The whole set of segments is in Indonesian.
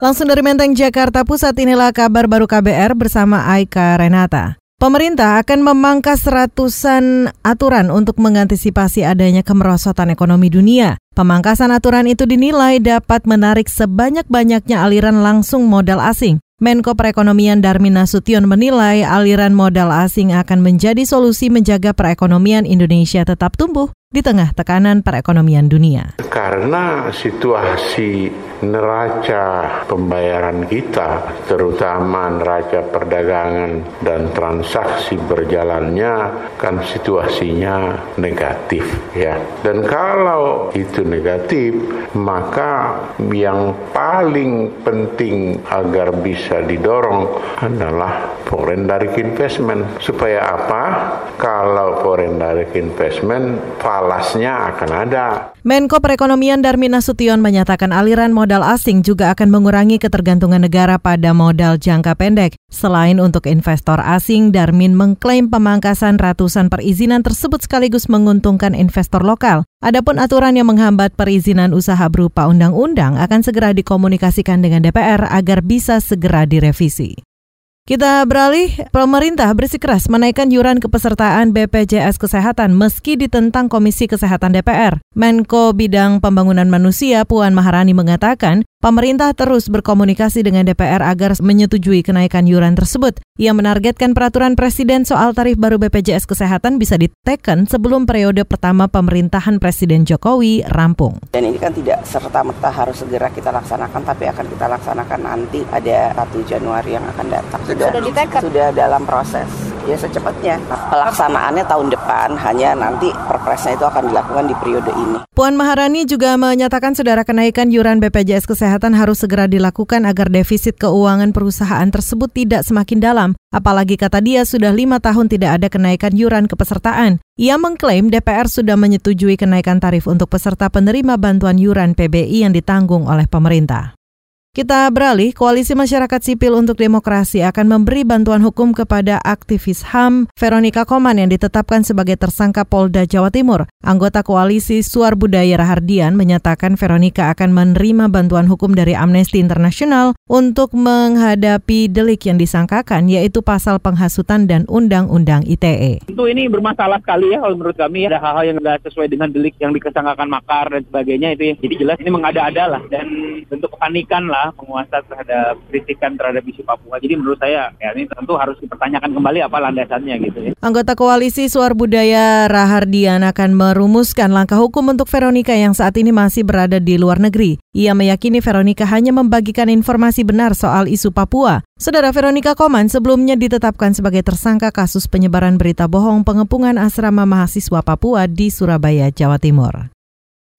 Langsung dari Menteng, Jakarta Pusat, inilah kabar baru KBR bersama Aika Renata. Pemerintah akan memangkas ratusan aturan untuk mengantisipasi adanya kemerosotan ekonomi dunia. Pemangkasan aturan itu dinilai dapat menarik sebanyak-banyaknya aliran langsung modal asing. Menko Perekonomian Darmin Nasution menilai aliran modal asing akan menjadi solusi menjaga perekonomian Indonesia tetap tumbuh di tengah tekanan perekonomian dunia. Karena situasi neraca pembayaran kita, terutama neraca perdagangan dan transaksi berjalannya, kan situasinya negatif ya. Dan kalau itu negatif, maka yang paling penting agar bisa didorong adalah foreign direct investment. Supaya apa? Kalau foreign direct investment, falasnya akan ada. Menko Perekonomian Darmin Nasution menyatakan aliran modal asing juga akan mengurangi ketergantungan negara pada modal jangka pendek. Selain untuk investor asing, Darmin mengklaim pemangkasan ratusan perizinan tersebut sekaligus menguntungkan investor lokal. Adapun aturan yang menghambat perizinan usaha berupa undang-undang akan segera dikomunikasikan dengan DPR agar bisa segera direvisi. Kita beralih, pemerintah bersikeras menaikkan yuran kepesertaan BPJS Kesehatan meski ditentang Komisi Kesehatan DPR. Menko Bidang Pembangunan Manusia Puan Maharani mengatakan, pemerintah terus berkomunikasi dengan DPR agar menyetujui kenaikan yuran tersebut. Ia menargetkan peraturan Presiden soal tarif baru BPJS Kesehatan bisa diteken sebelum periode pertama pemerintahan Presiden Jokowi rampung. Dan ini kan tidak serta-merta harus segera kita laksanakan, tapi akan kita laksanakan nanti ada 1 Januari yang akan datang. Sudah sudah diteken? Sudah dalam proses ya secepatnya pelaksanaannya tahun depan hanya nanti perpresnya itu akan dilakukan di periode ini Puan Maharani juga menyatakan saudara kenaikan yuran BPJS Kesehatan harus segera dilakukan agar defisit keuangan perusahaan tersebut tidak semakin dalam. Apalagi kata dia sudah lima tahun tidak ada kenaikan yuran kepesertaan. Ia mengklaim DPR sudah menyetujui kenaikan tarif untuk peserta penerima bantuan yuran PBI yang ditanggung oleh pemerintah. Kita beralih, Koalisi Masyarakat Sipil untuk Demokrasi akan memberi bantuan hukum kepada aktivis HAM Veronica Koman yang ditetapkan sebagai tersangka Polda Jawa Timur. Anggota Koalisi Suar Budaya Rahardian menyatakan Veronica akan menerima bantuan hukum dari Amnesty International untuk menghadapi delik yang disangkakan yaitu pasal penghasutan dan Undang-Undang ITE. Tentu ini bermasalah sekali ya kalau menurut kami ada hal-hal yang tidak sesuai dengan delik yang dikesangkakan makar dan sebagainya itu ya. Jadi jelas ini mengada-ada lah dan bentuk kepanikan lah penguasa terhadap kritikan terhadap isu Papua. Jadi menurut saya ya ini tentu harus dipertanyakan kembali apa landasannya gitu ya. Anggota koalisi Suar Budaya Rahardian akan merumuskan langkah hukum untuk Veronica yang saat ini masih berada di luar negeri. Ia meyakini Veronica hanya membagikan informasi benar soal isu Papua. Saudara Veronica Koman sebelumnya ditetapkan sebagai tersangka kasus penyebaran berita bohong pengepungan asrama mahasiswa Papua di Surabaya, Jawa Timur.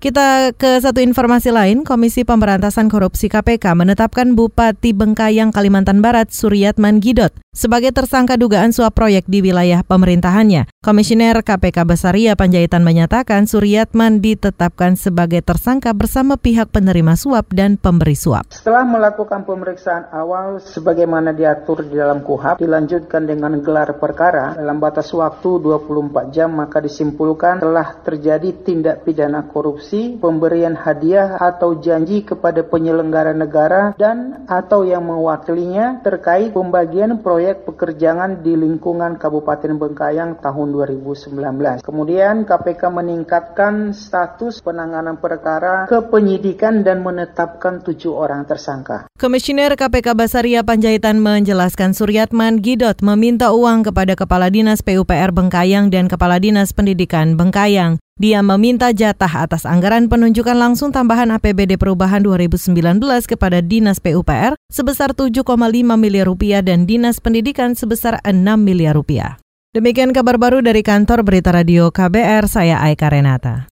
Kita ke satu informasi lain, Komisi Pemberantasan Korupsi KPK menetapkan Bupati Bengkayang Kalimantan Barat Suryatman Gidot sebagai tersangka dugaan suap proyek di wilayah pemerintahannya. Komisioner KPK Basaria Panjaitan menyatakan Suryatman ditetapkan sebagai tersangka bersama pihak penerima suap dan pemberi suap. Setelah melakukan pemeriksaan awal sebagaimana diatur di dalam KUHAP, dilanjutkan dengan gelar perkara dalam batas waktu 24 jam maka disimpulkan telah terjadi tindak pidana korupsi korupsi, pemberian hadiah atau janji kepada penyelenggara negara dan atau yang mewakilinya terkait pembagian proyek pekerjaan di lingkungan Kabupaten Bengkayang tahun 2019. Kemudian KPK meningkatkan status penanganan perkara ke penyidikan dan menetapkan tujuh orang tersangka. Komisioner KPK Basaria Panjaitan menjelaskan Suryatman Gidot meminta uang kepada Kepala Dinas PUPR Bengkayang dan Kepala Dinas Pendidikan Bengkayang. Dia meminta jatah atas anggaran penunjukan langsung tambahan APBD perubahan 2019 kepada Dinas PUPR sebesar 7,5 miliar rupiah dan Dinas Pendidikan sebesar 6 miliar rupiah. Demikian kabar baru dari kantor Berita Radio KBR, saya Aika Renata.